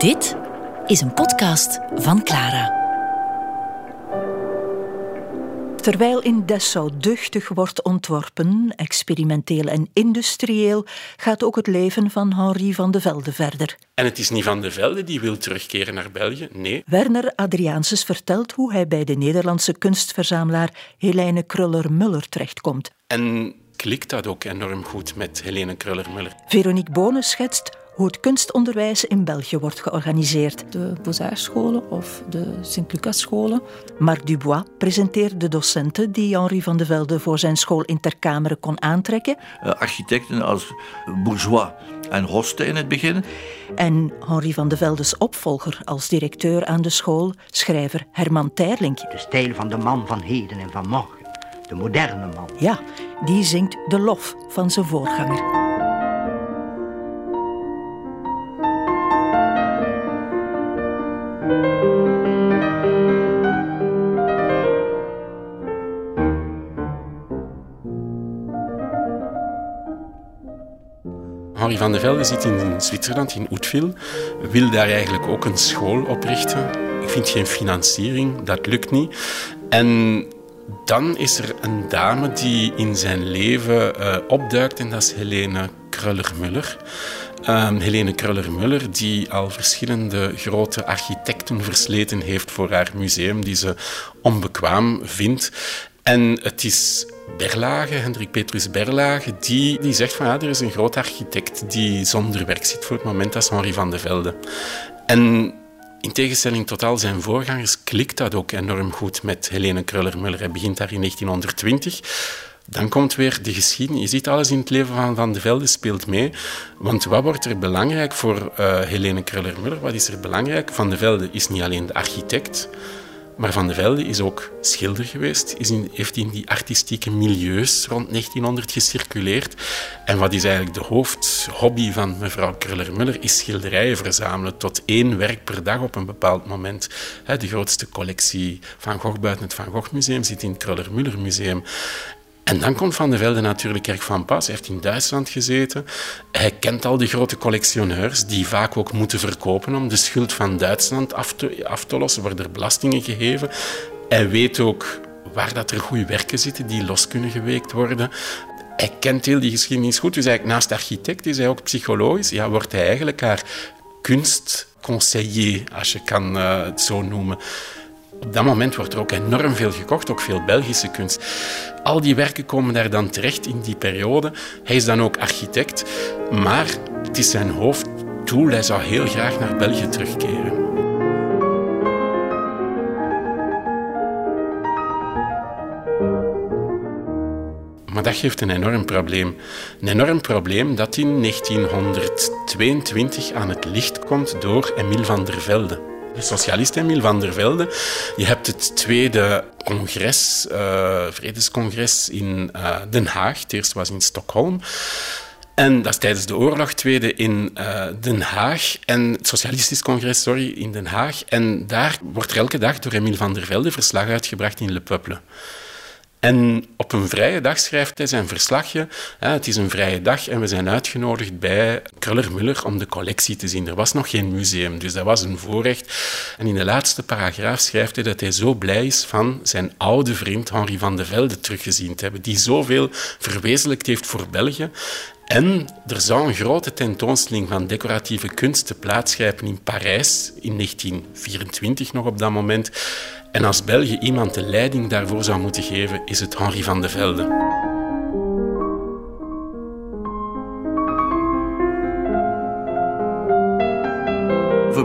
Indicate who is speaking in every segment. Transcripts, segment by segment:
Speaker 1: Dit is een podcast van Clara.
Speaker 2: Terwijl in Dessau duchtig wordt ontworpen, experimenteel en industrieel, gaat ook het leven van Henri van de Velde verder.
Speaker 3: En het is niet Van de Velde die wil terugkeren naar België, nee.
Speaker 2: Werner Adriaanses vertelt hoe hij bij de Nederlandse kunstverzamelaar Helene Kruller-Muller terechtkomt.
Speaker 3: En klikt dat ook enorm goed met Helene Kruller-Muller.
Speaker 2: Veronique Bonen schetst hoe het kunstonderwijs in België wordt georganiseerd.
Speaker 4: De Beaux-Arts-scholen of de Sint-Lucas-scholen.
Speaker 2: Marc Dubois presenteert de docenten die Henri van de Velde voor zijn school in Terkameren kon aantrekken.
Speaker 5: Uh, architecten als Bourgeois en Hoste in het begin.
Speaker 2: En Henri van de Veldes opvolger als directeur aan de school, schrijver Herman Terlink.
Speaker 6: De stijl van de man van heden en van morgen. De moderne man.
Speaker 2: Ja, die zingt de lof van zijn voorganger.
Speaker 3: Van der Velde zit in Zwitserland, in Oetville, wil daar eigenlijk ook een school oprichten. Ik vind geen financiering, dat lukt niet. En dan is er een dame die in zijn leven uh, opduikt en dat is Helene Kruller-Muller. Um, Helene Kruller-Muller, die al verschillende grote architecten versleten heeft voor haar museum, die ze onbekwaam vindt. En het is Berlage, Hendrik Petrus Berlage, die, die zegt van ja, er is een groot architect die zonder werk zit voor het moment, dat is Henri van de Velde. En in tegenstelling tot al zijn voorgangers klikt dat ook enorm goed met Helene Kruller-Muller. Hij begint daar in 1920. Dan komt weer de geschiedenis. Je ziet alles in het leven van Van de Velde speelt mee. Want wat wordt er belangrijk voor uh, Helene Kruller-Muller? Wat is er belangrijk? Van de Velde is niet alleen de architect, maar Van de Velde is ook schilder geweest, is in, heeft in die artistieke milieus rond 1900 gecirculeerd. En wat is eigenlijk de hoofdhobby van mevrouw Kruller-Muller, is schilderijen verzamelen tot één werk per dag op een bepaald moment. De grootste collectie Van Gogh buiten het Van Gogh Museum zit in het Kruller-Muller Museum. En dan komt Van de Velde natuurlijk erg van pas. Hij heeft in Duitsland gezeten. Hij kent al die grote collectioneurs die vaak ook moeten verkopen om de schuld van Duitsland af te, af te lossen. Worden er belastingen gegeven. Hij weet ook waar dat er goede werken zitten die los kunnen geweekt worden. Hij kent heel die geschiedenis goed. Dus eigenlijk naast architect is hij ook psychologisch. Ja, wordt hij eigenlijk haar kunstconseiller, als je kan uh, het zo noemen. Op dat moment wordt er ook enorm veel gekocht, ook veel Belgische kunst. Al die werken komen daar dan terecht in die periode. Hij is dan ook architect, maar het is zijn hoofddoel. Hij zou heel graag naar België terugkeren. Maar dat geeft een enorm probleem. Een enorm probleem dat in 1922 aan het licht komt door Emile van der Velde. De socialist Emile van der Velde. Je hebt het tweede congres, uh, vredescongres in uh, Den Haag. Het eerste was in Stockholm. En dat is tijdens de oorlog, tweede in uh, Den Haag. En het Socialistisch Congres, sorry, in Den Haag. En daar wordt elke dag door Emile van der Velde verslag uitgebracht in Le Peuple. En op een vrije dag schrijft hij zijn verslagje. Het is een vrije dag en we zijn uitgenodigd bij Kruller-Muller om de collectie te zien. Er was nog geen museum, dus dat was een voorrecht. En in de laatste paragraaf schrijft hij dat hij zo blij is van zijn oude vriend Henri van de Velde teruggezien te hebben, die zoveel verwezenlijkt heeft voor België. En er zou een grote tentoonstelling van decoratieve kunsten plaatsgrijpen in Parijs in 1924 nog op dat moment. En als België iemand de leiding daarvoor zou moeten geven, is het Henri van de Velde.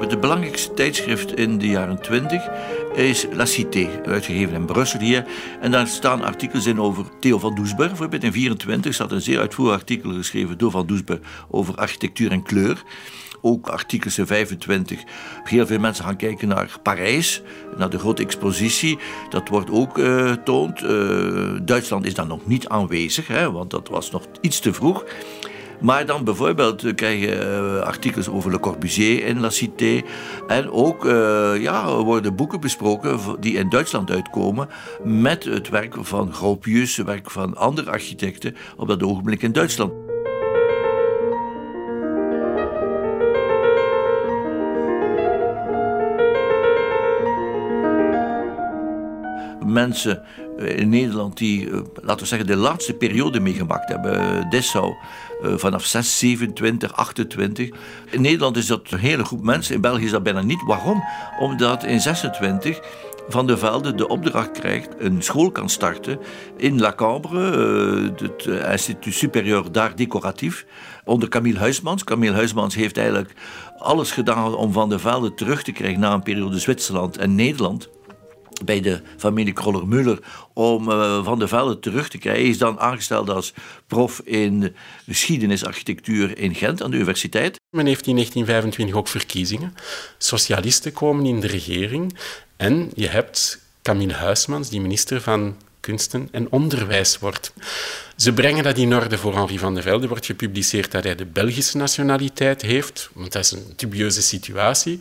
Speaker 5: De belangrijkste tijdschrift in de jaren 20 is La Cité, uitgegeven in Brussel hier. En daar staan artikels in over Theo van Doesburg. Bijvoorbeeld in 24 staat een zeer uitvoerig artikel geschreven door Van Doesburg over architectuur en kleur ook artikels in 25. Heel veel mensen gaan kijken naar Parijs, naar de grote expositie. Dat wordt ook getoond. Uh, Duitsland is dan nog niet aanwezig, hè, want dat was nog iets te vroeg. Maar dan bijvoorbeeld eh, krijg je artikels over Le Corbusier in La Cité. En ook ja, worden boeken besproken die in Duitsland uitkomen. met het werk van Gropius, het werk van andere architecten. op dat ogenblik in Duitsland. Mensen eh, in Nederland die, eh, laten we zeggen, de laatste periode meegemaakt hebben. Dessau, vanaf 6, 27, 28. In Nederland is dat een hele groep mensen, in België is dat bijna niet. Waarom? Omdat in 26 van der Velde de opdracht krijgt een school kan starten in La Cambre, het Instituut Supérieur d'Art Décoratif, onder Camille Huismans. Camille Huismans heeft eigenlijk alles gedaan om Van der Velde terug te krijgen na een periode Zwitserland en Nederland bij de familie Kroller-Müller om uh, Van der Velde terug te krijgen. Hij is dan aangesteld als prof in geschiedenisarchitectuur in Gent aan de universiteit.
Speaker 3: Men heeft in 1925 ook verkiezingen. Socialisten komen in de regering en je hebt Camille Huismans, die minister van kunsten en onderwijs wordt. Ze brengen dat in orde voor Henri van der Velde. wordt gepubliceerd dat hij de Belgische nationaliteit heeft, want dat is een dubieuze situatie.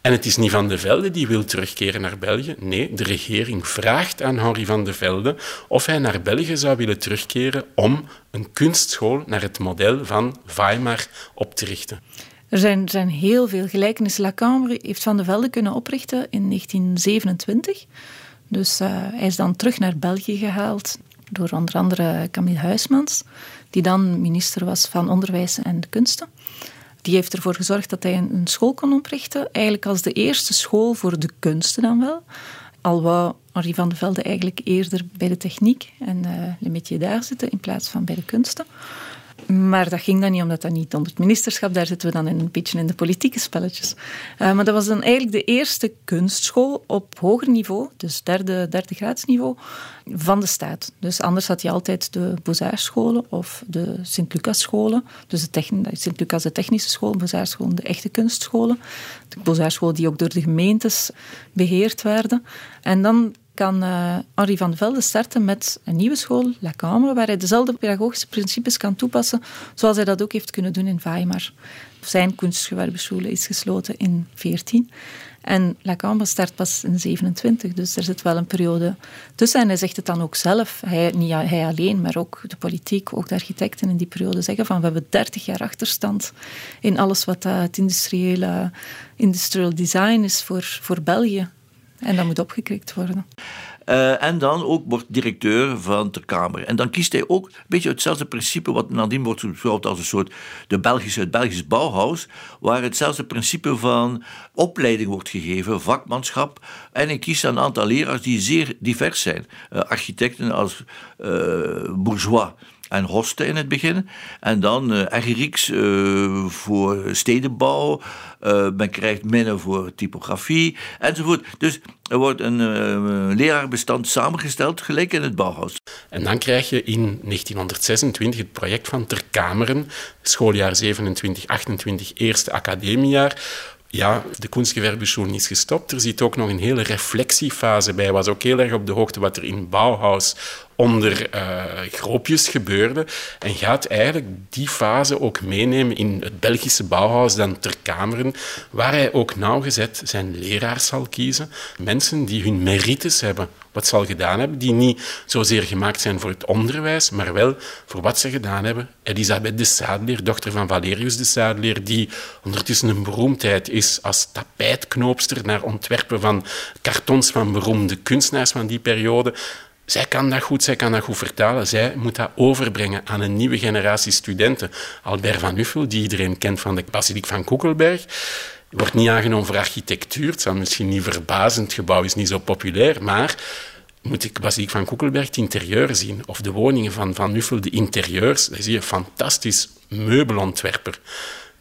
Speaker 3: En het is niet Van der Velde die wil terugkeren naar België. Nee, de regering vraagt aan Henri van der Velde of hij naar België zou willen terugkeren om een kunstschool naar het model van Weimar op te richten.
Speaker 4: Er zijn, zijn heel veel gelijkenissen. La Cambre heeft Van der Velde kunnen oprichten in 1927. Dus uh, hij is dan terug naar België gehaald door onder andere Camille Huismans, die dan minister was van Onderwijs en Kunsten. Die heeft ervoor gezorgd dat hij een, school kon oprichten, eigenlijk als de eerste school voor de kunsten dan wel. Al wou Henri van de Velde eigenlijk eerder bij de techniek en uh, Le daar zitten in plaats van bij de kunsten. Maar dat ging dan niet, omdat dat niet onder het ministerschap, daar zitten we dan een beetje in de politieke spelletjes. Uh, maar dat was dan eigenlijk de eerste kunstschool op hoger niveau, dus derde, derde graadsniveau, van de staat. Dus anders had je altijd de Beaux-Arts-scholen of de Sint-Lucas-scholen. Dus Sint-Lucas de technische school, Beaux-Arts-scholen de echte kunstscholen. De Beaux-Arts-scholen die ook door de gemeentes beheerd werden. En dan kan uh, Henri van Velde starten met een nieuwe school, La Cambre, waar hij dezelfde pedagogische principes kan toepassen zoals hij dat ook heeft kunnen doen in Weimar. Zijn kunstgewerbeschule is gesloten in 14 en La Cambre start pas in 27, dus er zit wel een periode tussen. En hij zegt het dan ook zelf, hij, niet hij alleen, maar ook de politiek, ook de architecten in die periode zeggen van we hebben 30 jaar achterstand in alles wat uh, het industriële industrial design is voor, voor België. En dat moet opgekrikt worden.
Speaker 5: Uh, en dan ook wordt directeur van Ter Kamer. En dan kiest hij ook beetje hetzelfde principe wat nadien wordt beschouwd als een soort de Belgische, het Belgisch Bauhaus, waar hetzelfde principe van opleiding wordt gegeven, vakmanschap. En hij kiest een aantal leraars die zeer divers zijn. Uh, architecten als uh, Bourgeois en Hoste in het begin. En dan uh, voor stedenbouw. Uh, men krijgt minnen voor typografie enzovoort. Dus er wordt een leraarbestand samengesteld, gelijk in het Bauhaus.
Speaker 3: En dan krijg je in 1926 het project van Ter Kameren, schooljaar 27-28, eerste academiejaar ja, de kunstgewerbeschule is gestopt. Er zit ook nog een hele reflectiefase bij. Was ook heel erg op de hoogte wat er in Bauhaus onder uh, groopjes gebeurde. En gaat eigenlijk die fase ook meenemen in het Belgische Bauhaus, dan ter Kameren, waar hij ook nauwgezet zijn leraars zal kiezen. Mensen die hun merites hebben, wat ze al gedaan hebben, die niet zozeer gemaakt zijn voor het onderwijs, maar wel voor wat ze gedaan hebben. Elisabeth de Sadeleer, dochter van Valerius de Sadeleer, die ondertussen een beroemdheid is als tapijtknoopster naar ontwerpen van kartons van beroemde kunstenaars van die periode. Zij kan dat goed, zij kan dat goed vertalen. Zij moet dat overbrengen aan een nieuwe generatie studenten. Albert van Uffel, die iedereen kent van de basiliek van Koekelberg, wordt niet aangenomen voor architectuur. Het zal misschien niet verbazen, het gebouw is niet zo populair, maar moet ik basiliek van Koekelberg het interieur zien. Of de woningen van Van Uffel, de interieurs. Dan zie je een fantastisch meubelontwerper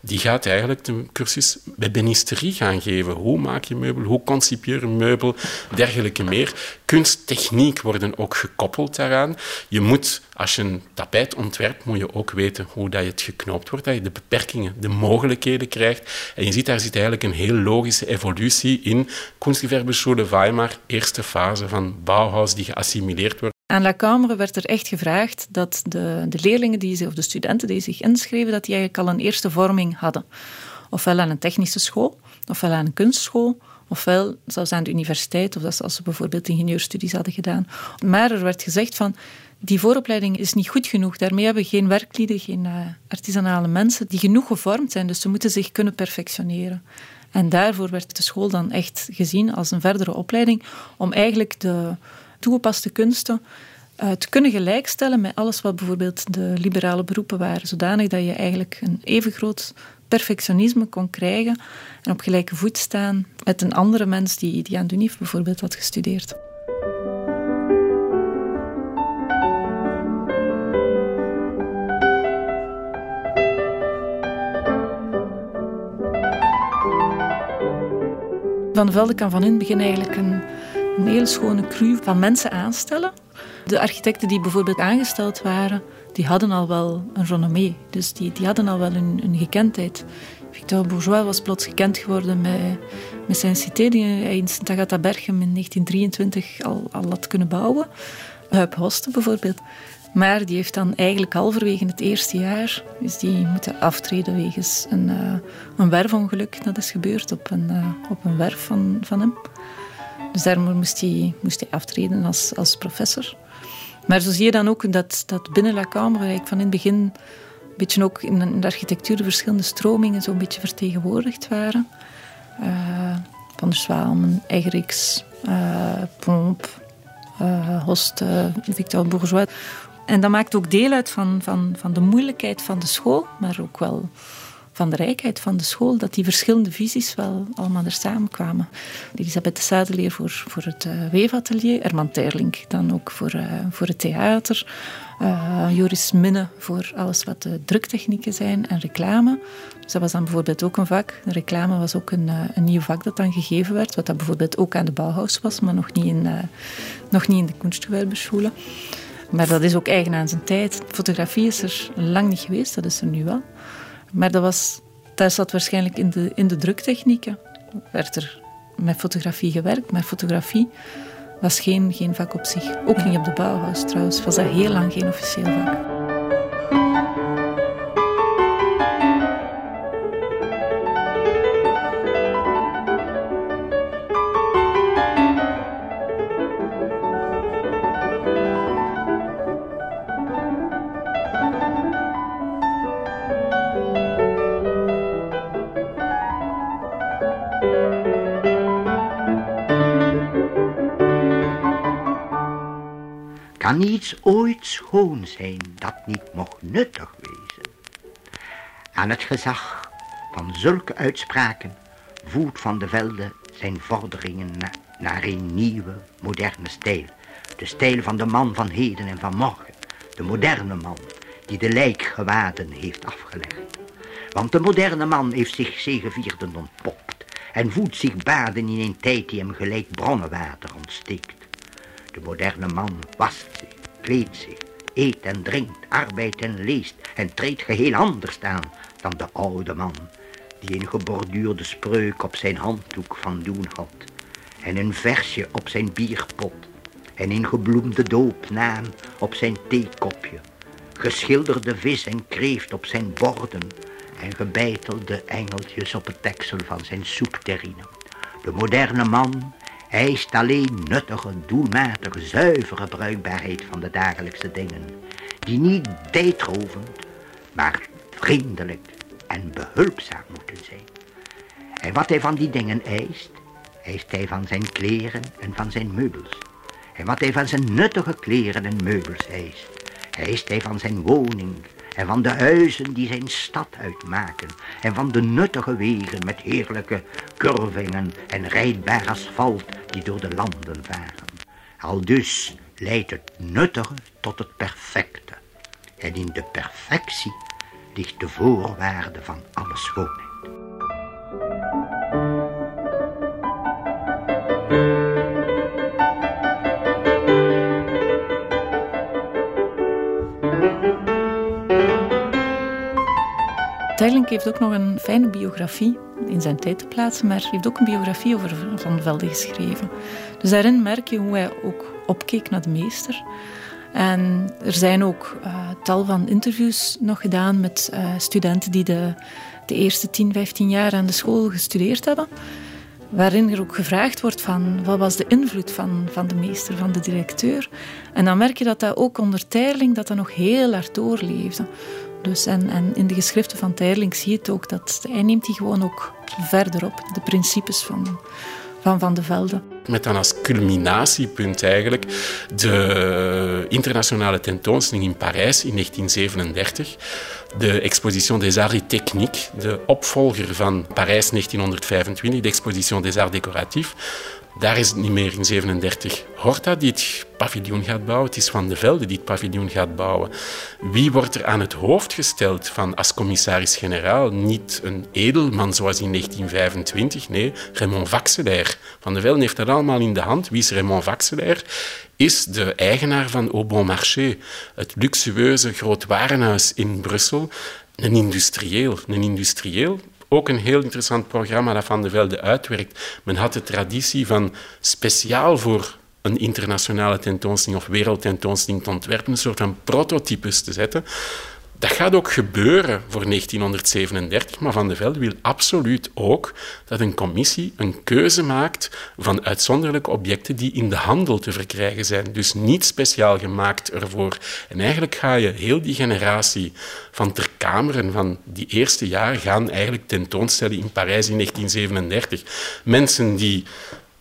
Speaker 3: die gaat eigenlijk de cursus benisterie gaan geven. Hoe maak je meubel, hoe concipieer je meubel, dergelijke meer. Kunsttechniek worden ook gekoppeld daaraan. Je moet, als je een tapijt ontwerpt, moet je ook weten hoe dat je het geknoopt wordt, dat je de beperkingen, de mogelijkheden krijgt. En je ziet, daar zit eigenlijk een heel logische evolutie in. Kunstgewerbeschule Weimar, eerste fase van Bauhaus die geassimileerd wordt
Speaker 4: aan La Cambre werd er echt gevraagd dat de, de leerlingen die, of de studenten die zich inschreven, dat die eigenlijk al een eerste vorming hadden. Ofwel aan een technische school, ofwel aan een kunstschool, ofwel zelfs aan de universiteit, of als ze bijvoorbeeld ingenieurstudies hadden gedaan. Maar er werd gezegd van, die vooropleiding is niet goed genoeg. Daarmee hebben we geen werklieden, geen uh, artisanale mensen die genoeg gevormd zijn. Dus ze moeten zich kunnen perfectioneren. En daarvoor werd de school dan echt gezien als een verdere opleiding om eigenlijk de toegepaste kunsten uh, te kunnen gelijkstellen met alles wat bijvoorbeeld de liberale beroepen waren. Zodanig dat je eigenlijk een even groot perfectionisme kon krijgen en op gelijke voet staan met een andere mens die, die aan de UNIF bijvoorbeeld had gestudeerd. Van de Velde kan van in het begin eigenlijk een, een hele schone crew van mensen aanstellen. De architecten die bijvoorbeeld aangesteld waren, die hadden al wel een renommee. Dus die, die hadden al wel een, een gekendheid. Victor Bourgeois was plots gekend geworden met, met zijn cité die hij in Sint Berchem in 1923 al, al had kunnen bouwen. Huip Hoste bijvoorbeeld. Maar die heeft dan eigenlijk halverwege het eerste jaar is die moeten aftreden wegens een, uh, een werfongeluk dat is gebeurd op een, uh, op een werf van, van hem. Dus daarom moest hij, moest hij aftreden als, als professor. Maar zo zie je dan ook dat, dat binnen La Cambre eigenlijk van in het begin een beetje ook in de architectuur de verschillende stromingen zo'n beetje vertegenwoordigd waren. Uh, van der Eggerichs, uh, Pomp, uh, Host, Victor Bourgeois. En dat maakt ook deel uit van, van, van de moeilijkheid van de school, maar ook wel van de rijkheid van de school, dat die verschillende visies wel allemaal er samenkwamen. Elisabeth de Sadeleer voor, voor het uh, weefatelier, Herman Terlink dan ook voor, uh, voor het theater, uh, Joris Minne voor alles wat druktechnieken zijn en reclame. Dat was dan bijvoorbeeld ook een vak. Reclame was ook een, een nieuw vak dat dan gegeven werd, wat dat bijvoorbeeld ook aan de Bauhaus was, maar nog niet in, nog niet in de Kunstgewerbeschule. Maar dat is ook eigen aan zijn tijd. Fotografie is er lang niet geweest, dat is er nu wel. Maar dat, was, dat zat waarschijnlijk in de, in de druktechnieken. Werd er met fotografie gewerkt, maar fotografie was geen, geen vak op zich. Ook niet op de Bauhaus trouwens, was dat heel lang geen officieel vak.
Speaker 6: Kan iets ooit schoon zijn dat niet mocht nuttig wezen? Aan het gezag van zulke uitspraken voert Van de Velde zijn vorderingen naar een nieuwe, moderne stijl. De stijl van de man van heden en van morgen. De moderne man die de lijkgewaden heeft afgelegd. Want de moderne man heeft zich zegevierden ontpopt en voedt zich baden in een tijd die hem gelijk bronnenwater ontsteekt. De moderne man wast zich, kleedt zich, eet en drinkt, arbeidt en leest en treedt geheel anders aan dan de oude man die een geborduurde spreuk op zijn handdoek van doen had en een versje op zijn bierpot en een gebloemde doopnaam op zijn theekopje, geschilderde vis en kreeft op zijn borden en gebeitelde engeltjes op het deksel van zijn soepterrine. De moderne man eist alleen nuttige, doelmatige, zuivere bruikbaarheid van de dagelijkse dingen, die niet tijdrovend, maar vriendelijk en behulpzaam moeten zijn. En wat hij van die dingen eist, eist hij van zijn kleren en van zijn meubels. En wat hij van zijn nuttige kleren en meubels eist, eist hij van zijn woning en van de huizen die zijn stad uitmaken en van de nuttige wegen met heerlijke curvingen en rijdbaar asfalt die door de landen varen. Al dus leidt het nuttige tot het perfecte. En in de perfectie ligt de voorwaarde van alle schoonheid.
Speaker 4: Terlink heeft ook nog een fijne biografie in zijn tijd te plaatsen, maar hij heeft ook een biografie over Van Velde geschreven. Dus daarin merk je hoe hij ook opkeek naar de meester. En er zijn ook uh, tal van interviews nog gedaan met uh, studenten die de, de eerste 10, 15 jaar aan de school gestudeerd hebben. Waarin er ook gevraagd wordt van wat was de invloed van, van de meester, van de directeur. En dan merk je dat dat ook onder Terling dat dat nog heel hard doorleefde. Dus en, en in de geschriften van Terling zie je het ook, dat hij neemt die gewoon ook verder op. De principes van, van Van de Velde.
Speaker 3: Met dan als culminatiepunt eigenlijk de internationale tentoonstelling in Parijs in 1937. De Exposition des Arts et Techniques, de opvolger van Parijs 1925, de Exposition des Arts Décoratifs. Daar is het niet meer in 37 Horta die het paviljoen gaat bouwen. Het is Van de Velde die het paviljoen gaat bouwen. Wie wordt er aan het hoofd gesteld van als commissaris-generaal? Niet een edelman zoals in 1925, nee, Raymond Vaxelaire. Van de Velde heeft dat allemaal in de hand. Wie is Raymond Vaxelaire? Is de eigenaar van Au Bon Marché, het luxueuze groot warenhuis in Brussel. Een industrieel. Een industrieel ook een heel interessant programma dat Van de Velde uitwerkt. Men had de traditie van speciaal voor een internationale tentoonstelling of wereldtentoonstelling te ontwerpen, een soort van prototypes te zetten. Dat gaat ook gebeuren voor 1937, maar Van de Velde wil absoluut ook dat een commissie een keuze maakt van uitzonderlijke objecten die in de handel te verkrijgen zijn. Dus niet speciaal gemaakt ervoor. En eigenlijk ga je heel die generatie van ter kameren van die eerste jaar gaan eigenlijk tentoonstellen in Parijs in 1937. Mensen die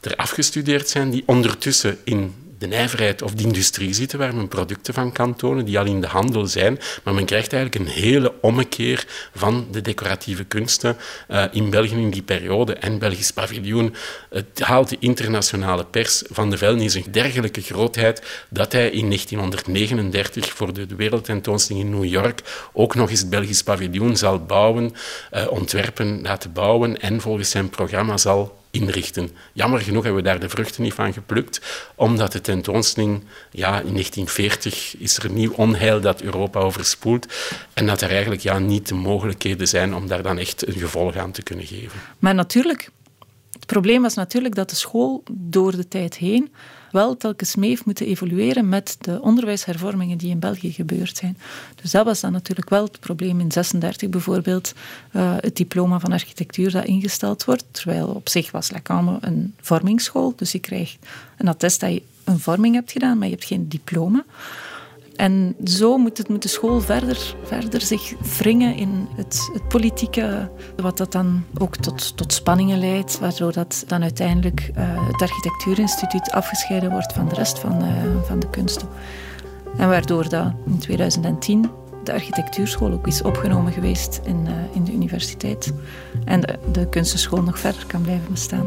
Speaker 3: er afgestudeerd zijn, die ondertussen in de nijverheid of de industrie zitten waar men producten van kan tonen, die al in de handel zijn. Maar men krijgt eigenlijk een hele ommekeer van de decoratieve kunsten uh, in België in die periode. En Belgisch paviljoen het haalt de internationale pers van de Velde is een dergelijke grootheid dat hij in 1939 voor de, wereldtentoonstelling in New York ook nog eens het Belgisch paviljoen zal bouwen, uh, ontwerpen, laten bouwen en volgens zijn programma zal inrichten. Jammer genoeg hebben we daar de vruchten niet van geplukt, omdat de tentoonstelling, ja, in 1940 is er nieuw onheil dat Europa overspoelt en dat er eigenlijk ja, niet de mogelijkheden zijn om daar dan echt een gevolg aan te kunnen geven.
Speaker 4: Maar natuurlijk, het probleem was natuurlijk dat de school door de tijd heen wel telkens mee heeft moeten evolueren met de onderwijshervormingen die in België gebeurd zijn. Dus dat was dan natuurlijk wel het probleem in 36 bijvoorbeeld, uh, het diploma van architectuur dat ingesteld wordt, terwijl op zich was Lacambe een vormingsschool, dus je krijgt een attest dat je een vorming hebt gedaan, maar je hebt geen diploma. En zo moet, het, de school verder, verder zich wringen in het, het politieke, wat dat dan ook tot, tot spanningen leidt, waardoor dat dan uiteindelijk uh, het architectuurinstituut afgescheiden wordt van de rest van, uh, van de kunsten. En waardoor dat in 2010 de architectuurschool ook is opgenomen geweest in, uh, in de universiteit. En de, de kunstenschool nog verder kan blijven bestaan.